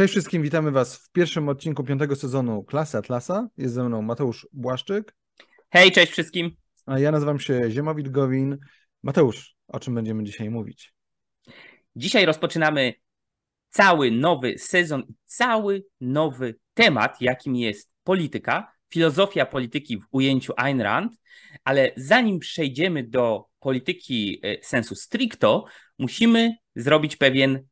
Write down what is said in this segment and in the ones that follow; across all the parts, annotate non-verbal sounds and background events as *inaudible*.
Cześć wszystkim, witamy Was w pierwszym odcinku piątego sezonu Klasy Atlasa. Jest ze mną Mateusz Błaszczyk. Hej, cześć wszystkim. A ja nazywam się Ziemowit Gowin. Mateusz, o czym będziemy dzisiaj mówić? Dzisiaj rozpoczynamy cały nowy sezon i cały nowy temat, jakim jest polityka, filozofia polityki w ujęciu Ayn Rand, ale zanim przejdziemy do polityki e, sensu stricto, musimy zrobić pewien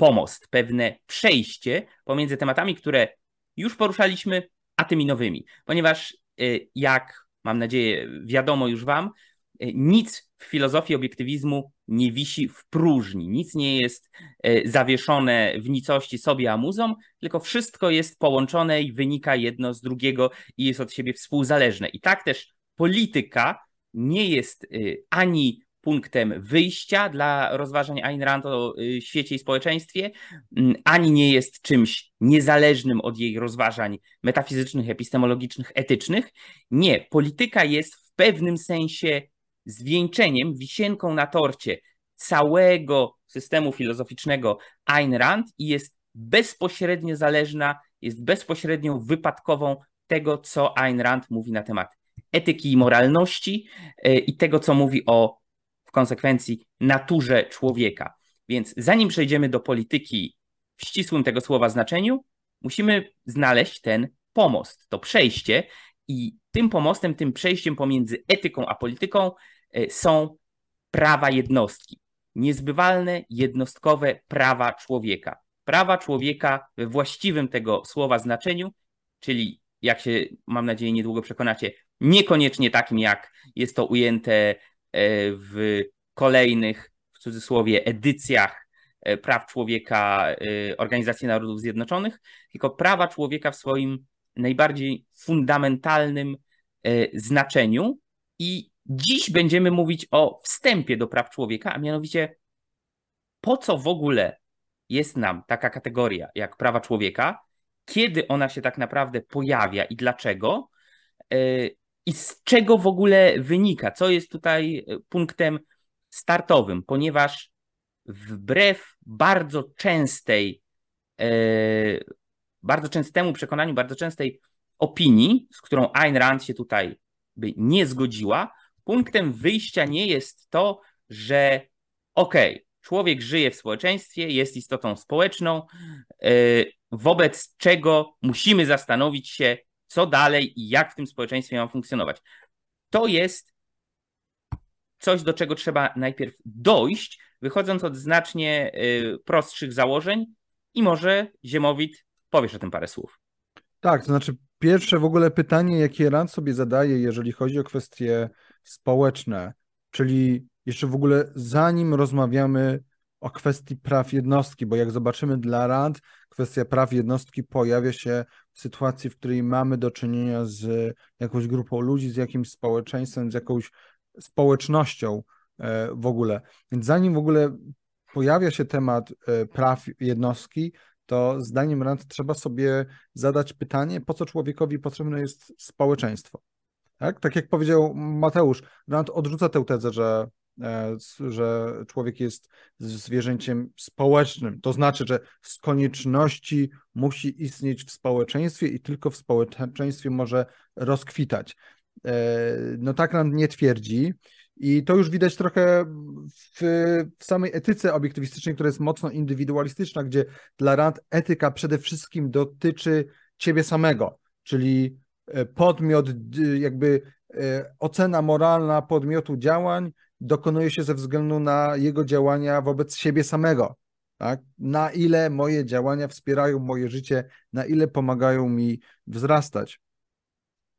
pomost, pewne przejście pomiędzy tematami, które już poruszaliśmy, a tymi nowymi. Ponieważ, y, jak mam nadzieję, wiadomo już Wam, y, nic w filozofii obiektywizmu nie wisi w próżni, nic nie jest y, zawieszone w nicości sobie amuzą, tylko wszystko jest połączone i wynika jedno z drugiego i jest od siebie współzależne. I tak też polityka nie jest ani punktem wyjścia dla rozważań Ayn Rand o y, świecie i społeczeństwie, mm, ani nie jest czymś niezależnym od jej rozważań metafizycznych, epistemologicznych, etycznych. Nie, polityka jest w pewnym sensie zwieńczeniem, wisienką na torcie całego systemu filozoficznego Ayn Rand i jest bezpośrednio zależna, jest bezpośrednią wypadkową tego, co Ayn Rand mówi na temat etyki i moralności y, i tego, co mówi o w konsekwencji naturze człowieka. Więc zanim przejdziemy do polityki w ścisłym tego słowa znaczeniu, musimy znaleźć ten pomost, to przejście i tym pomostem, tym przejściem pomiędzy etyką a polityką e, są prawa jednostki. Niezbywalne, jednostkowe prawa człowieka. Prawa człowieka we właściwym tego słowa znaczeniu, czyli jak się, mam nadzieję, niedługo przekonacie, niekoniecznie takim, jak jest to ujęte w kolejnych, w cudzysłowie, edycjach e, praw człowieka e, Organizacji Narodów Zjednoczonych, tylko prawa człowieka w swoim najbardziej fundamentalnym znaczeniu. I dziś będziemy mówić o wstępie do praw człowieka, a mianowicie po co w ogóle jest nam taka kategoria jak prawa człowieka, kiedy ona się tak naprawdę pojawia i dlaczego, i z czego w ogóle wynika, co jest tutaj e, punktem startowym, ponieważ wbrew bardzo częstej, e, bardzo częstemu przekonaniu, bardzo częstej opinii, z którą Ayn Rand się tutaj by nie zgodziła, punktem wyjścia nie jest to, że okej, okay, człowiek żyje w społeczeństwie, jest istotą społeczną, e, wobec czego musimy zastanowić się, co dalej i jak w tym społeczeństwie mam funkcjonować. To jest coś, do czego trzeba najpierw dojść, wychodząc od znacznie y, prostszych założeń i może Ziemowit powiesz o tym parę słów. Tak, to znaczy pierwsze w ogóle pytanie, jakie Rand sobie zadaje, jeżeli chodzi o kwestie społeczne, czyli jeszcze w ogóle zanim rozmawiamy o kwestii praw jednostki, bo jak zobaczymy dla Rand, kwestia praw jednostki pojawia się sytuacji, w której mamy do czynienia z jakąś grupą ludzi, z jakimś społeczeństwem, z jakąś społecznością e, w ogóle. Więc zanim w ogóle pojawia się temat e, praw jednostki, to zdaniem Rand trzeba sobie zadać pytanie, po co człowiekowi potrzebne jest społeczeństwo. Tak, tak jak powiedział Mateusz, Rand odrzuca tę tezę, że że człowiek jest zwierzęciem społecznym. To znaczy, że z konieczności musi istnieć w społeczeństwie i tylko w społeczeństwie może rozkwitać. E, no tak nam nie twierdzi. I to już widać trochę w, w, samej etyce obiektywistycznej, która jest mocno indywidualistyczna, gdzie dla Rand etyka przede wszystkim dotyczy ciebie samego, czyli e, podmiot, jakby ocena moralna podmiotu działań dokonuje się ze względu na jego działania wobec siebie samego. Tak? Na ile moje działania wspierają moje życie, na ile pomagają mi wzrastać.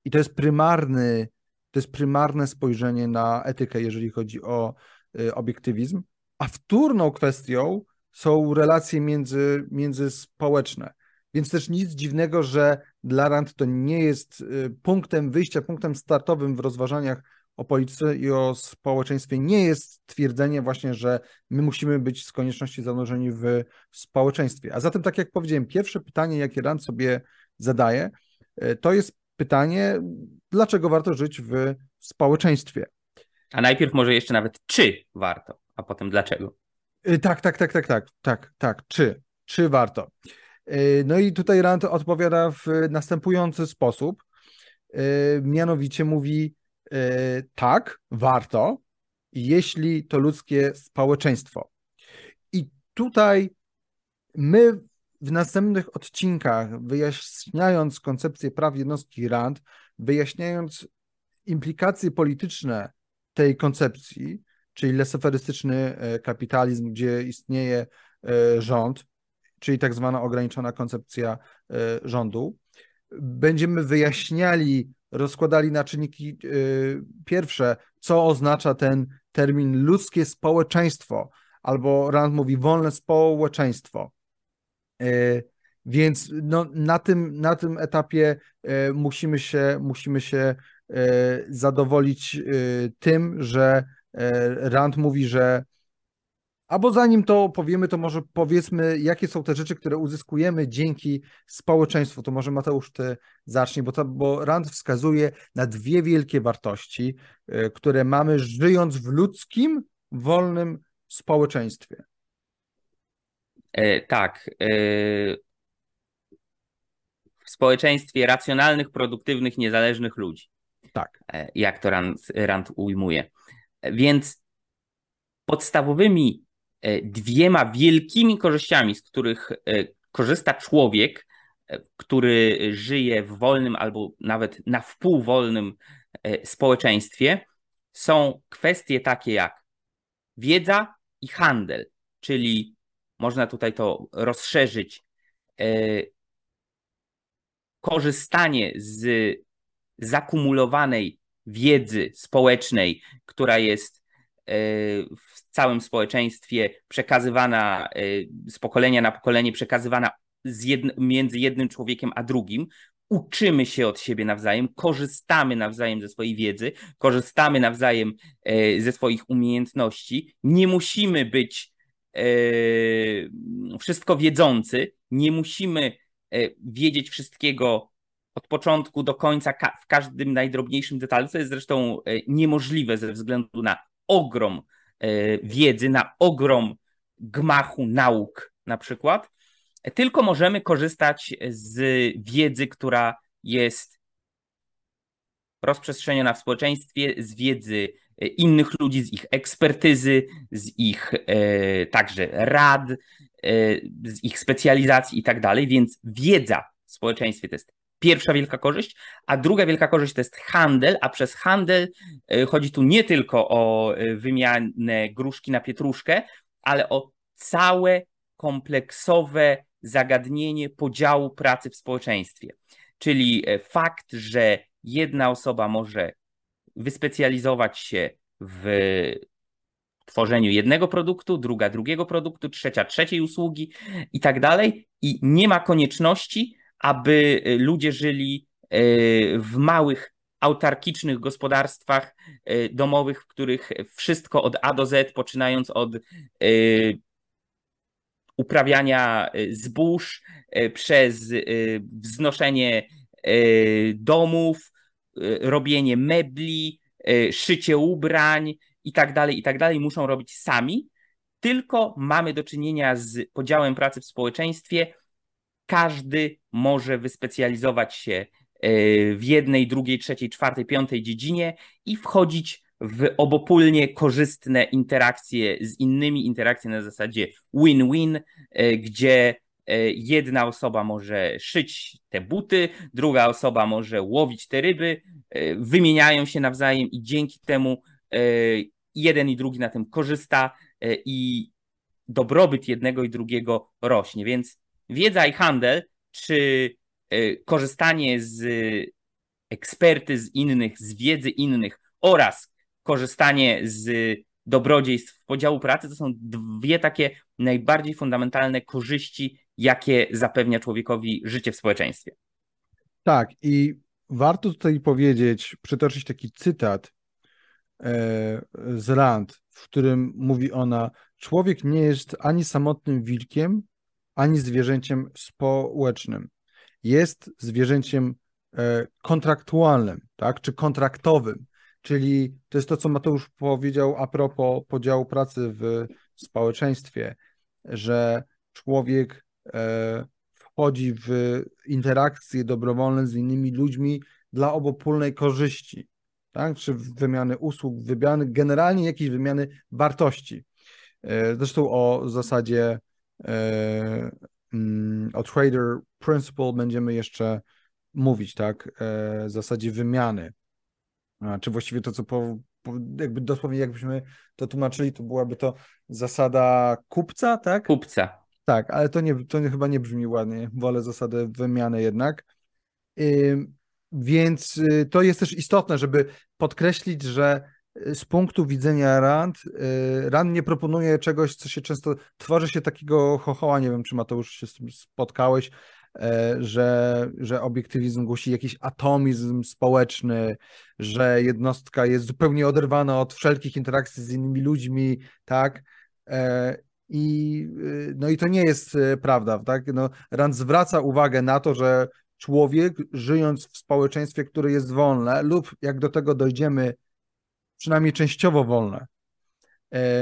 I to jest prymarny, to jest prymarne spojrzenie na etykę, jeżeli chodzi o y, obiektywizm. A wtórną kwestią są relacje między, międzyspołeczne. Więc też nic dziwnego, że dla Rand to nie jest y, punktem wyjścia, punktem startowym w rozważaniach o polityce i o społeczeństwie nie jest twierdzenie właśnie, że my musimy być z konieczności zanurzeni w społeczeństwie. A zatem, tak jak powiedziałem, pierwsze pytanie, jakie Rand sobie zadaje, e, to jest pytanie, dlaczego warto żyć w społeczeństwie. A najpierw może jeszcze nawet czy warto, a potem dlaczego. E, tak, tak, tak, tak, tak, tak, tak, czy, czy warto. No i tutaj Rand odpowiada w następujący sposób. Mianowicie mówi tak, warto, jeśli to ludzkie społeczeństwo. I tutaj my w następnych odcinkach, wyjaśniając koncepcję praw jednostki RAND, wyjaśniając implikacje polityczne tej koncepcji, czyli lesoferystyczny e, kapitalizm, gdzie istnieje e, rząd, czyli tak zwana ograniczona koncepcja e, rządu, będziemy wyjaśniali, rozkładali na czynniki pierwsze, co oznacza ten termin ludzkie społeczeństwo, albo Rand mówi wolne społeczeństwo. E, więc no, na, tym, na tym etapie e, musimy się, musimy się zadowolić tym, że Rand mówi, że Albo zanim to powiemy, to może powiedzmy, jakie są te rzeczy, które uzyskujemy dzięki społeczeństwu. To może Mateusz, ty zacznij, bo, to, bo Rand wskazuje na dwie wielkie wartości, które mamy żyjąc w ludzkim, wolnym społeczeństwie. E, tak. E, w społeczeństwie racjonalnych, produktywnych, niezależnych ludzi. Tak. E, jak to Rand, Rand ujmuje. Więc podstawowymi dwiema wielkimi korzyściami, z których korzysta człowiek, który żyje w wolnym albo nawet na wpół wolnym społeczeństwie, są kwestie takie jak wiedza i handel, czyli można tutaj to rozszerzyć. E, korzystanie z zakumulowanej wiedzy społecznej, która jest e, w całym społeczeństwie przekazywana e, z pokolenia na pokolenie, przekazywana między jednym człowiekiem a drugim. Uczymy się od siebie nawzajem, korzystamy nawzajem ze swojej wiedzy, korzystamy nawzajem ze swoich umiejętności. Nie musimy być E, wszystko wiedzący. Nie musimy wiedzieć wszystkiego od początku do końca, w każdym najdrobniejszym detalu, co jest zresztą niemożliwe ze względu na ogrom wiedzy, na ogrom gmachu nauk na przykład, tylko możemy korzystać z wiedzy, która jest rozprzestrzeniona w społeczeństwie, z wiedzy E, innych ludzi, z ich ekspertyzy, z ich e, także rad, e, z ich specjalizacji i tak dalej. Więc wiedza w społeczeństwie to jest pierwsza wielka korzyść, a druga wielka korzyść to jest handel, a przez handel e, chodzi tu nie tylko o e, wymianę gruszki na pietruszkę, ale o całe kompleksowe zagadnienie podziału pracy w społeczeństwie. Czyli e, fakt, że jedna osoba może wyspecjalizować się w tworzeniu jednego produktu, druga drugiego produktu, trzecia trzeciej usługi i tak dalej. I nie ma konieczności, aby ludzie żyli e, w małych, autarkicznych gospodarstwach e, domowych, w których wszystko od A do Z, poczynając od uprawiania zbóż, przez wznoszenie domów, Y, robienie mebli, y, szycie ubrań i tak dalej, i tak dalej, muszą robić sami, tylko mamy do czynienia z podziałem pracy w społeczeństwie. Każdy może wyspecjalizować się y, w jednej, drugiej, trzeciej, czwartej, piątej dziedzinie i wchodzić w obopólnie korzystne interakcje z innymi, interakcje na zasadzie win-win, gdzie E, jedna osoba może szyć te buty, druga osoba może łowić te ryby, e, wymieniają się nawzajem i dzięki temu e, jeden i drugi na tym korzysta i dobrobyt jednego i drugiego rośnie. Więc wiedza i handel, czy korzystanie z ekspertyz innych, z wiedzy innych oraz korzystanie z dobrodziejstw podziału pracy, to są dwie takie najbardziej fundamentalne korzyści, jakie zapewnia człowiekowi życie w społeczeństwie. Tak, i warto tutaj powiedzieć, przytoczyć taki cytat e, z Rand, w którym mówi ona: Człowiek nie jest ani samotnym wilkiem, ani zwierzęciem społecznym. Jest zwierzęciem e, kontraktualnym, tak, czy kontraktowym. Czyli to jest to, co Mateusz powiedział a propos podziału pracy w społeczeństwie, że człowiek E, wchodzi w interakcje dobrowolne z innymi ludźmi dla obopólnej korzyści, tak? czy wymiany usług, wymiany, generalnie jakiejś wymiany wartości. E, zresztą o zasadzie o trader principle będziemy jeszcze mówić, tak? W zasadzie wymiany. Czy właściwie to, co po, jakby dosłownie jakbyśmy to tłumaczyli, to byłaby to zasada kupca, tak? Kupca. Tak, ale to, nie, to nie, chyba nie brzmi ładnie. Wolę zasadę wymiany jednak. Więc yy, to jest też istotne, żeby podkreślić, że y, z punktu widzenia Rand, yy, Rand nie proponuje czegoś, co się często tworzy się takiego chochoła, nie wiem, czy Mateusz się z tym spotkałeś, E, że, że obiektywizm głosi jakiś atomizm społeczny, że jednostka jest zupełnie oderwana od wszelkich interakcji z innymi ludźmi, tak? E, I, y, no i to nie jest e, prawda, tak? No, Rand zwraca uwagę na to, że człowiek żyjąc w społeczeństwie, które jest wolne lub jak do tego dojdziemy, przynajmniej częściowo wolne,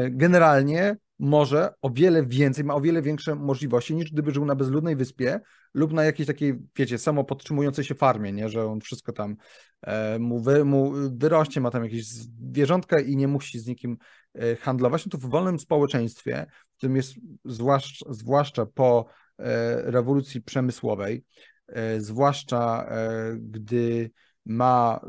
generalnie może o wiele więcej, ma o wiele większe możliwości niż gdyby żył na bezludnej wyspie lub na jakiejś takiej, wiecie, samopodtrzymującej się farmie, nie? że on wszystko tam e, mu, wy, mu wyrośnie, ma tam jakieś zwierzątka i nie musi z nikim e, handlować. No to w wolnym społeczeństwie, w którym jest zwłaszcza, zwłaszcza po e, rewolucji przemysłowej, e, zwłaszcza e, gdy ma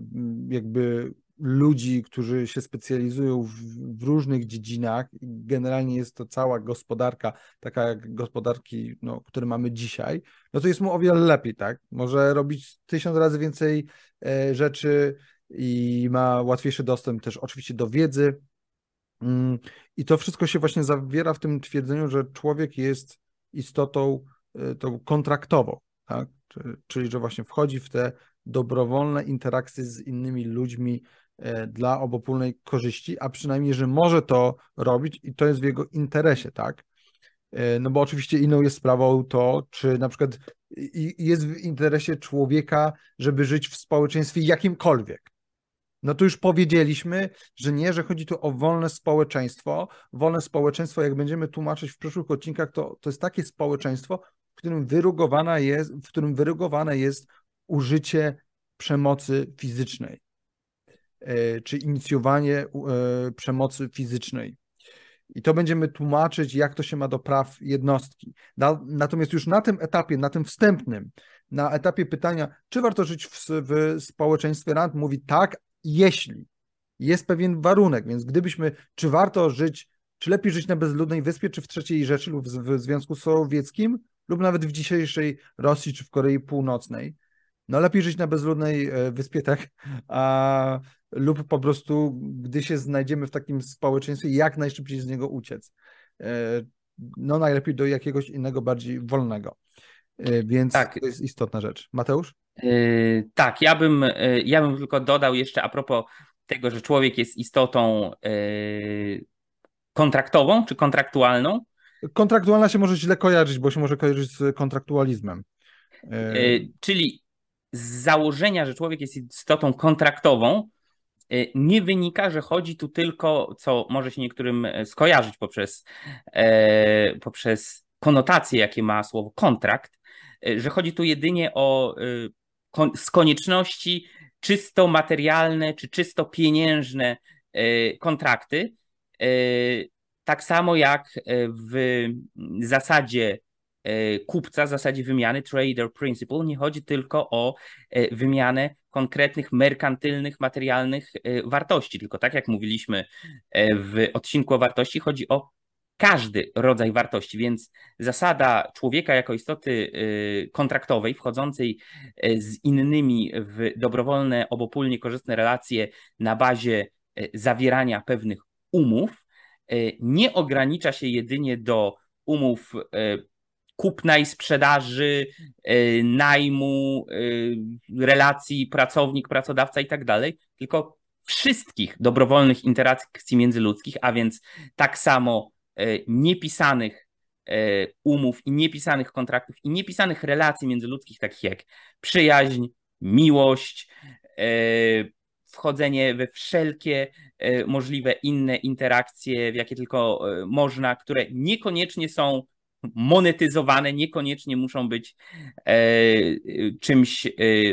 jakby ludzi, którzy się specjalizują w, w, różnych dziedzinach. Generalnie jest to cała gospodarka, taka jak gospodarki, no, które mamy dzisiaj, no to jest mu o wiele lepiej, tak? Może robić tysiąc razy więcej e, rzeczy i ma łatwiejszy dostęp też oczywiście do wiedzy. Mm, I to wszystko się właśnie zawiera w tym twierdzeniu, że człowiek jest istotą e, tą kontraktową, tak? Czyli, że właśnie wchodzi w te dobrowolne interakcje z innymi ludźmi, dla obopólnej korzyści, a przynajmniej, że może to robić i to jest w jego interesie, tak? E, no bo oczywiście inną jest sprawą to, czy na przykład jest w interesie człowieka, żeby żyć w społeczeństwie jakimkolwiek. No to już powiedzieliśmy, że nie, że chodzi tu o wolne społeczeństwo. Wolne społeczeństwo, jak będziemy tłumaczyć w przyszłych odcinkach, to, to jest takie społeczeństwo, w którym wyrugowana jest, w którym wyrugowane jest użycie przemocy fizycznej. E, czy inicjowanie e, przemocy fizycznej. I to będziemy tłumaczyć, jak to się ma do praw jednostki. Natomiast już na tym etapie, na tym wstępnym, na etapie pytania, czy warto żyć w, w społeczeństwie rand, mówi tak, jeśli jest pewien warunek. Więc gdybyśmy, czy warto żyć, czy lepiej żyć na bezludnej wyspie, czy w trzeciej Rzeszy lub w Związku Sowieckim, lub nawet w dzisiejszej Rosji, czy w Korei Północnej, no lepiej żyć na bezludnej e, wyspie, tak, a, lub po prostu, gdy się znajdziemy w takim społeczeństwie, jak najszybciej z niego uciec. E, no najlepiej do jakiegoś innego, bardziej wolnego. E, więc tak. to jest istotna rzecz. Mateusz? Yy, tak, ja bym, ja bym tylko dodał jeszcze a propos tego, że człowiek jest istotą yy, kontraktową czy kontraktualną. Kontraktualna się może źle kojarzyć, bo się może kojarzyć z kontraktualizmem. Yy, czyli z założenia, że człowiek jest istotą kontraktową, y, nie wynika, że chodzi tu tylko, co może się niektórym e, skojarzyć poprzez, e, poprzez konotacje, jakie ma słowo kontrakt, e, że chodzi tu jedynie o z konieczności czysto materialne czy czysto pieniężne kontrakty. Tak samo jak w zasadzie kupca w zasadzie wymiany, trader principle, nie chodzi tylko o e, wymianę konkretnych merkantylnych, materialnych e, wartości, tylko tak jak mówiliśmy w odcinku o wartości, chodzi o każdy rodzaj wartości, więc zasada człowieka jako istoty kontraktowej, wchodzącej z innymi w dobrowolne, obopólnie korzystne relacje na bazie zawierania pewnych umów, nie ogranicza się jedynie do umów kupna i sprzedaży, e, najmu, e, relacji pracownik-pracodawca i tak dalej, tylko wszystkich dobrowolnych interakcji międzyludzkich, a więc tak samo e, niepisanych umów i niepisanych kontraktów i niepisanych relacji międzyludzkich, takich jak przyjaźń, miłość, wchodzenie we wszelkie możliwe inne interakcje, w jakie tylko można, które niekoniecznie są monetyzowane, niekoniecznie muszą być czymś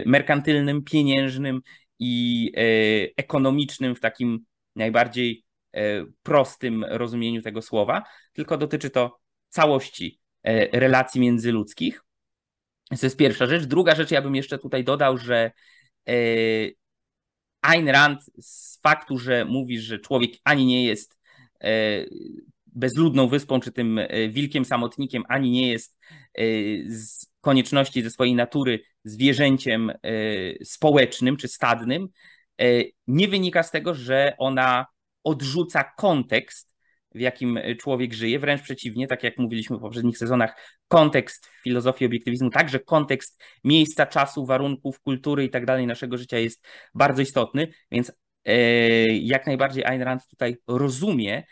merkantylnym, pieniężnym i ekonomicznym w takim najbardziej prostym rozumieniu tego słowa, tylko dotyczy to całości relacji międzyludzkich. To jest pierwsza rzecz. Druga rzecz, ja bym jeszcze tutaj dodał, że Ayn Rand z faktu, że mówisz, że człowiek ani nie jest e, bezludną wyspą, czy tym e, wilkiem samotnikiem, ani nie jest e, z konieczności ze swojej natury zwierzęciem społecznym czy stadnym, nie wynika z tego, że ona odrzuca kontekst w jakim e, człowiek żyje. Wręcz przeciwnie, tak jak mówiliśmy w poprzednich sezonach, kontekst filozofii obiektywizmu, także kontekst miejsca, czasu, warunków, kultury i tak dalej naszego życia jest bardzo istotny, więc e, jak najbardziej Ayn Rand tutaj rozumie, e,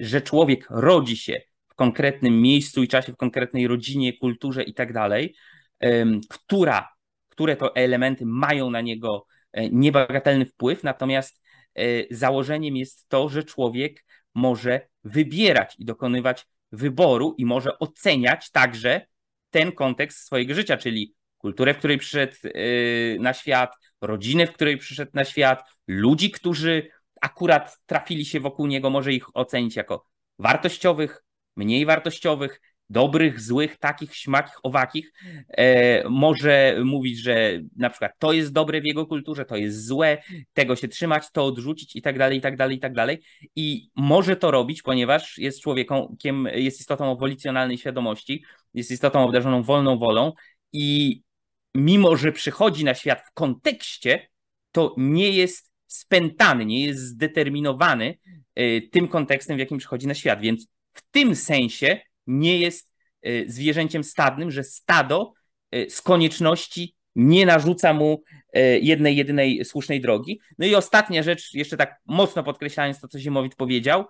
że człowiek rodzi się w konkretnym miejscu i czasie, w konkretnej rodzinie, kulturze i tak dalej, która, które to elementy mają na niego niebagatelny wpływ, natomiast założeniem jest to, że człowiek może wybierać i dokonywać wyboru i może oceniać także ten kontekst swojego życia, czyli kulturę, w której przyszedł na świat, rodzinę, w której przyszedł na świat, ludzi, którzy akurat trafili się wokół niego, może ich ocenić jako wartościowych, mniej wartościowych, dobrych, złych, takich, śmakich, owakich, e, może mówić, że na przykład to jest dobre w jego kulturze, to jest złe, tego się trzymać, to odrzucić i tak dalej, i tak dalej, i tak dalej. I może to robić, ponieważ jest człowiekiem, jest istotą o wolicjonalnej świadomości, jest istotą obdarzoną wolną wolą i mimo, że przychodzi na świat w kontekście, to nie jest spętany, nie jest zdeterminowany e, tym kontekstem, w jakim przychodzi na świat. Więc w tym sensie nie jest e, zwierzęciem stadnym, że stado e, z konieczności nie narzuca mu jednej, jedynej słusznej drogi. No i ostatnia rzecz, jeszcze tak mocno podkreślając to, co Ziemowit powiedział,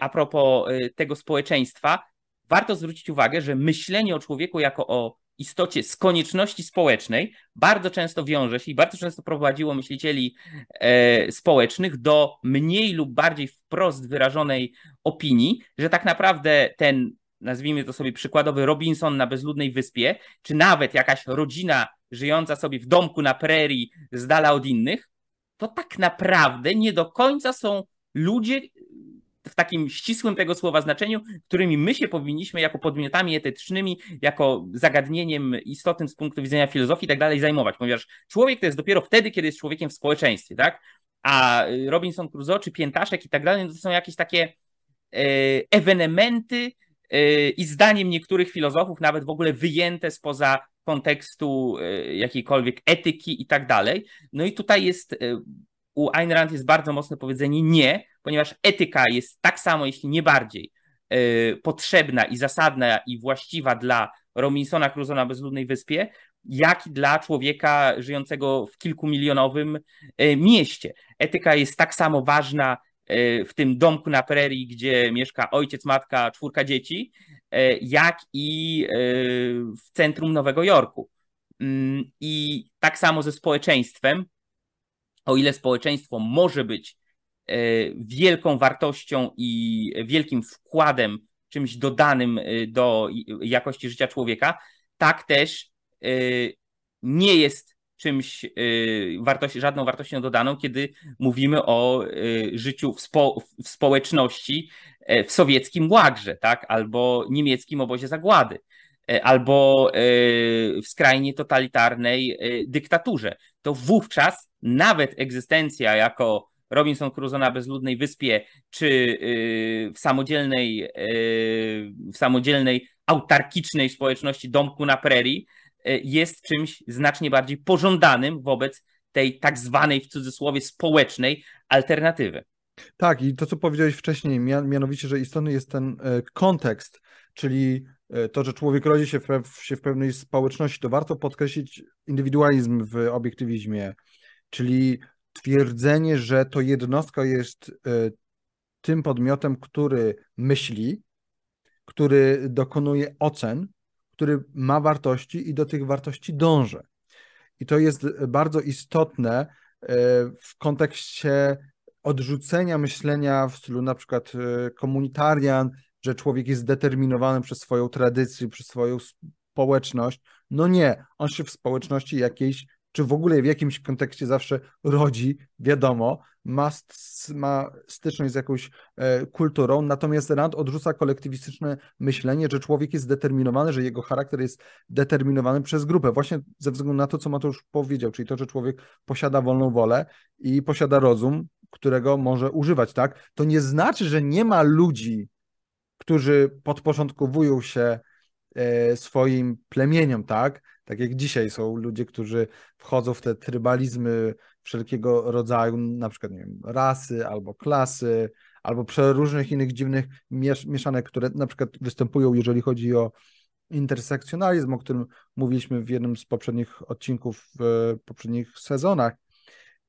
a propos tego społeczeństwa, warto zwrócić uwagę, że myślenie o człowieku jako o istocie z konieczności społecznej bardzo często wiąże się i bardzo często prowadziło myślicieli e, społecznych do mniej lub bardziej wprost wyrażonej opinii, że tak naprawdę ten, nazwijmy to sobie przykładowy Robinson na bezludnej wyspie, czy nawet jakaś rodzina żyjąca sobie w domku na prerii z dala od innych, to tak naprawdę nie do końca są ludzie, w takim ścisłym tego słowa znaczeniu, którymi my się powinniśmy jako podmiotami etycznymi, jako zagadnieniem istotnym z punktu widzenia filozofii i tak dalej zajmować, ponieważ człowiek to jest dopiero wtedy, kiedy jest człowiekiem w społeczeństwie, tak? A Robinson Crusoe czy Piętaszek i tak dalej, no to są jakieś takie e, ewenementy e, i zdaniem niektórych filozofów nawet w ogóle wyjęte spoza kontekstu e, jakiejkolwiek etyki i tak dalej. No i tutaj jest u Ayn Rand jest bardzo mocne powiedzenie nie, ponieważ etyka jest tak samo, jeśli nie bardziej, yy, potrzebna i zasadna i właściwa dla Robinsona Crusoe na bezludnej wyspie, jak i dla człowieka żyjącego w kilkumilionowym yy, mieście. Etyka jest tak samo ważna yy, w tym domku na prerii, gdzie mieszka ojciec, matka, czwórka dzieci, jak i w centrum Nowego Jorku. Mm, I tak samo ze społeczeństwem, o ile społeczeństwo może być e, wielką wartością i wielkim wkładem, czymś dodanym e, do jakości życia człowieka, tak też e, nie jest czymś wartości, żadną wartością dodaną, kiedy mówimy o życiu w, spo, w społeczności w sowieckim łagrze, tak? albo niemieckim obozie zagłady. E, albo e, w skrajnie totalitarnej e, dyktaturze. To wówczas nawet egzystencja jako Robinson Crusoe na bezludnej wyspie, czy w samodzielnej, w samodzielnej autarkicznej społeczności domku na prerii jest czymś znacznie bardziej pożądanym wobec tej tak zwanej w cudzysłowie społecznej alternatywy. Tak, i to, co powiedziałeś wcześniej, mianowicie, że istotny jest ten kontekst, czyli E, to, że człowiek rodzi się w, się w pewnej społeczności, to warto podkreślić indywidualizm w obiektywizmie, czyli twierdzenie, że to jednostka jest e, tym podmiotem, który myśli, który dokonuje ocen, który ma wartości i do tych wartości dąży. I to jest bardzo istotne e, w kontekście odrzucenia myślenia w stylu na przykład komunitarian, że człowiek jest zdeterminowany przez swoją tradycję, przez swoją społeczność. No nie, on się w społeczności jakiejś czy w ogóle w jakimś kontekście zawsze rodzi, wiadomo, ma, ma styczność z jakąś e, kulturą, natomiast Rand odrzuca kolektywistyczne myślenie, że człowiek jest zdeterminowany, że jego charakter jest determinowany przez grupę, właśnie ze względu na to, co Mateusz powiedział, czyli to, że człowiek posiada wolną wolę i posiada rozum, którego może używać, tak? To nie znaczy, że nie ma ludzi, którzy podporządkowują się e, swoim plemieniom, tak? Tak jak dzisiaj są ludzie, którzy wchodzą w te trybalizmy wszelkiego rodzaju, na przykład nie wiem, rasy albo klasy, albo przeróżnych innych dziwnych miesz mieszanek, które na przykład występują, jeżeli chodzi o intersekcjonalizm, o którym mówiliśmy w jednym z poprzednich odcinków w poprzednich sezonach.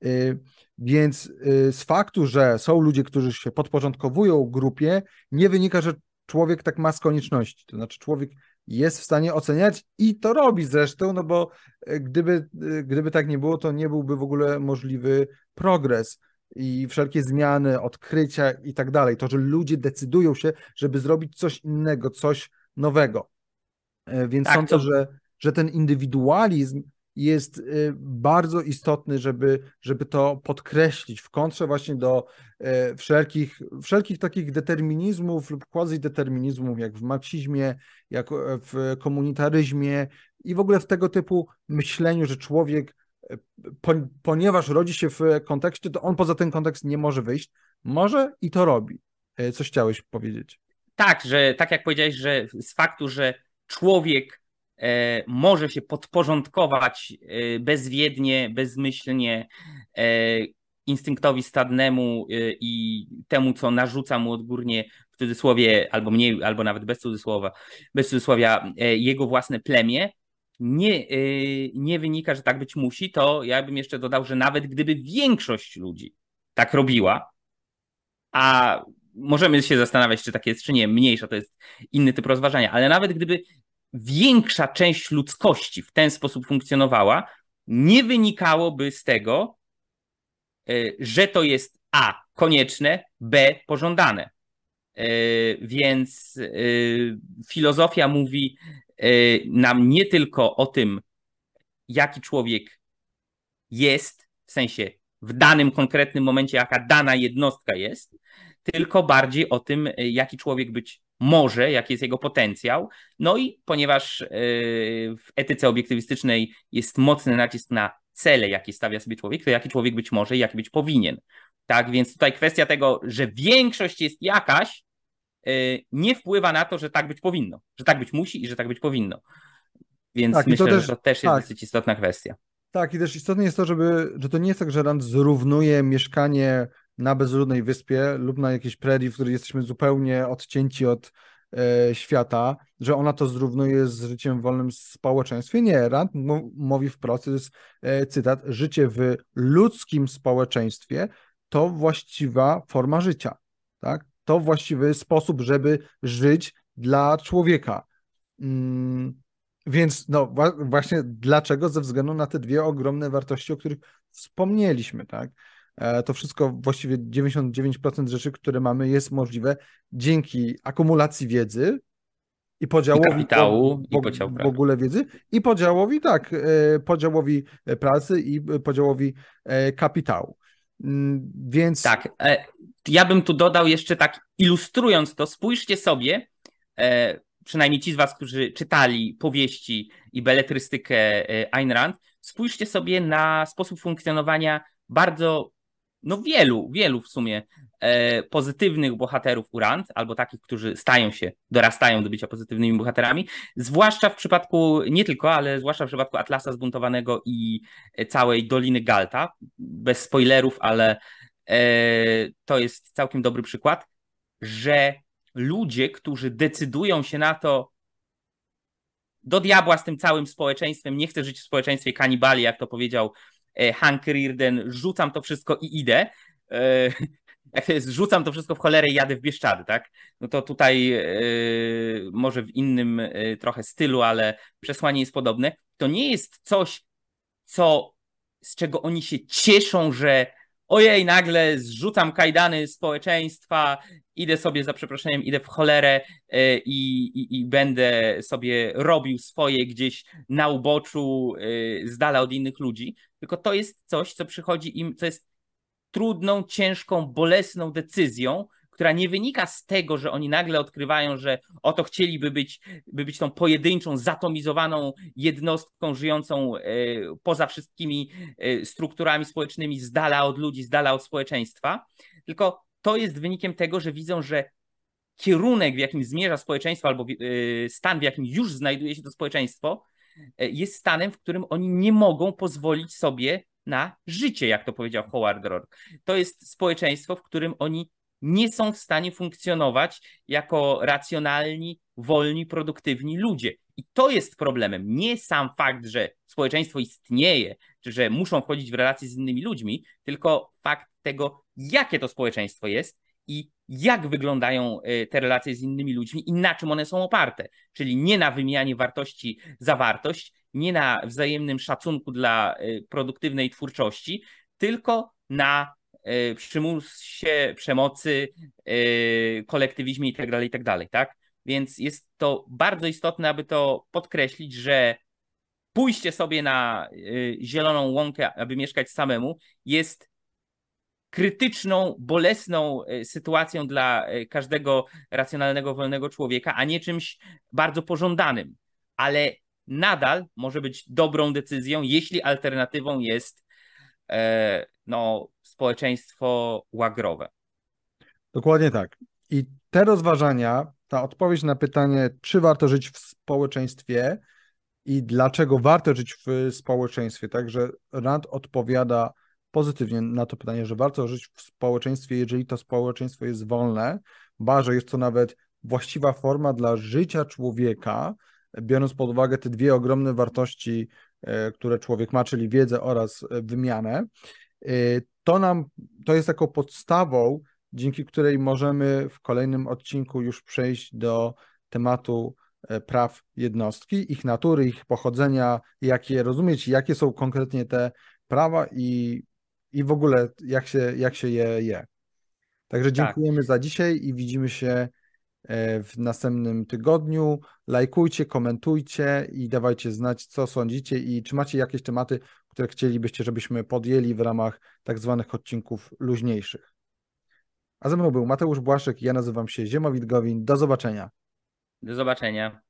Y, więc y, z faktu, że są ludzie, którzy się podporządkowują grupie, nie wynika, że człowiek tak ma z konieczności. To znaczy, człowiek jest w stanie oceniać i to robi zresztą, no bo e, gdyby, e, gdyby tak nie było, to nie byłby w ogóle możliwy progres i wszelkie zmiany, odkrycia i tak dalej. To, że ludzie decydują się, żeby zrobić coś innego, coś nowego. E, więc tak, sądzę, to... że, że ten indywidualizm jest y, bardzo istotny, żeby, żeby to podkreślić w kontrze właśnie do e, wszelkich, wszelkich takich determinizmów lub quasi-determinizmów, jak w marksizmie, jak w komunitaryzmie i w ogóle w tego typu myśleniu, że człowiek, e, ponieważ rodzi się w kontekście, to on poza ten kontekst nie może wyjść. Może i to robi. E, coś chciałeś powiedzieć? Tak, że tak jak powiedziałeś, że z faktu, że człowiek E, może się podporządkować e, bezwiednie, bezmyślnie e, instynktowi stadnemu i temu, co narzuca mu odgórnie w cudzysłowie, albo mniej, albo nawet bez cudzysłowa, bez cudzysłowia, jego własne plemię, nie, nie wynika, że tak być musi, to ja bym jeszcze dodał, że nawet gdyby większość ludzi tak robiła, a możemy się zastanawiać, czy tak jest, czy nie, mniejsza to jest inny typ rozważania, ale nawet gdyby większa część ludzkości w ten sposób funkcjonowała, nie wynikałoby z tego, e, że to jest A konieczne, B pożądane. E, więc e, filozofia mówi nam nie tylko o tym, jaki człowiek jest, w sensie w danym konkretnym momencie, jaka dana jednostka jest, tylko bardziej o tym, jaki człowiek być może, jaki jest jego potencjał. No i ponieważ e, w etyce obiektywistycznej jest mocny nacisk na cele, jakie stawia sobie człowiek, to jaki człowiek być może i jaki być powinien. Tak, więc tutaj kwestia tego, że większość jest jakaś, e, nie wpływa na to, że tak być powinno, że tak być musi i że tak być powinno. Więc tak, myślę, to też, że to też jest tak. dosyć istotna kwestia. Tak, i też istotne jest to, żeby, że to nie jest tak, że Rand zrównuje mieszkanie na bezludnej wyspie lub na jakiejś prerii, w której jesteśmy zupełnie odcięci od e, świata, że ona to zrównuje z życiem w wolnym społeczeństwie. Nie, Rand mówi wprost, jest e, cytat, życie w ludzkim społeczeństwie to właściwa forma życia, tak? To właściwy sposób, żeby żyć dla człowieka. Mm, więc no właśnie dlaczego? Ze względu na te dwie ogromne wartości, o których wspomnieliśmy, tak? E, to wszystko, właściwie 99% rzeczy, które mamy, jest możliwe dzięki akumulacji wiedzy i podziałowi I kapitału, w, w, w ogóle wiedzy i podziałowi, tak, e, podziałowi pracy i podziałowi e, kapitału. Mm, więc. Tak. Ja bym tu dodał jeszcze tak, ilustrując to, spójrzcie sobie, przynajmniej ci z Was, którzy czytali powieści i beletrystykę Ayn Rand, spójrzcie sobie na sposób funkcjonowania bardzo no wielu, wielu w sumie e, pozytywnych bohaterów Urant, albo takich, którzy stają się, dorastają do bycia pozytywnymi bohaterami, zwłaszcza w przypadku, nie tylko, ale zwłaszcza w przypadku Atlasa Zbuntowanego i całej Doliny Galta, bez spoilerów, ale e, to jest całkiem dobry przykład, że ludzie, którzy decydują się na to, do diabła z tym całym społeczeństwem, nie chcę żyć w społeczeństwie kanibali, jak to powiedział Hank Rearden, rzucam to wszystko i idę. E, *laughs* jak to jest, rzucam to wszystko w cholerę i jadę w Bieszczady, tak? No to tutaj e, może w innym trochę stylu, ale przesłanie jest podobne. To nie jest coś, co, z czego oni się cieszą, że ojej, nagle zrzucam kajdany społeczeństwa, idę sobie za przeproszeniem, idę w cholerę e, i, i, i będę sobie robił swoje gdzieś na uboczu, e, z dala od innych ludzi. Tylko to jest coś, co przychodzi im, co jest trudną, ciężką, bolesną decyzją, która nie wynika z tego, że oni nagle odkrywają, że oto chcieliby być, by być tą pojedynczą, zatomizowaną jednostką żyjącą e, poza wszystkimi e, strukturami społecznymi, z dala od ludzi, z dala od społeczeństwa, tylko to jest wynikiem tego, że widzą, że kierunek, w jakim zmierza społeczeństwo, albo e, stan, w jakim już znajduje się to społeczeństwo, jest stanem, w którym oni nie mogą pozwolić sobie na życie, jak to powiedział Howard Rourke. To jest społeczeństwo, w którym oni nie są w stanie funkcjonować jako racjonalni, wolni, produktywni ludzie. I to jest problemem. Nie sam fakt, że społeczeństwo istnieje, czy że muszą wchodzić w relacje z innymi ludźmi, tylko fakt tego, jakie to społeczeństwo jest i jak wyglądają e, te relacje z innymi ludźmi i na czym one są oparte. Czyli nie na wymianie wartości za wartość, nie na wzajemnym szacunku dla e, produktywnej twórczości, tylko na przymusie, przemocy, e, kolektywizmie itd., tak itd., tak, tak? Więc jest to bardzo istotne, aby to podkreślić, że pójście sobie na e, zieloną łąkę, aby mieszkać samemu, jest krytyczną, bolesną sytuacją dla każdego racjonalnego, wolnego człowieka, a nie czymś bardzo pożądanym. Ale nadal może być dobrą decyzją, jeśli alternatywą jest no, społeczeństwo łagrowe. Dokładnie tak. I te rozważania, ta odpowiedź na pytanie, czy warto żyć w społeczeństwie i dlaczego warto żyć w społeczeństwie, także Rand odpowiada pozytywnie na to pytanie, że warto żyć w społeczeństwie, jeżeli to społeczeństwo jest wolne, ba, że jest to nawet właściwa forma dla życia człowieka, biorąc pod uwagę te dwie ogromne wartości, e, które człowiek ma, czyli wiedzę oraz e, wymianę. Y, to nam, to jest taką podstawą, dzięki której możemy w kolejnym odcinku już przejść do tematu e, praw jednostki, ich natury, ich pochodzenia, jak je rozumieć, jakie są konkretnie te prawa i, i w ogóle jak się, jak się je je. Także tak. dziękujemy tak. za dzisiaj i widzimy się w następnym tygodniu. Lajkujcie, komentujcie i dawajcie znać, co sądzicie i czy macie jakieś tematy, które chcielibyście, żebyśmy podjęli w ramach tak zwanych odcinków luźniejszych. A ze mną był Mateusz Błaszczyk, ja nazywam się Ziemowit Gowin. Do zobaczenia. Do zobaczenia.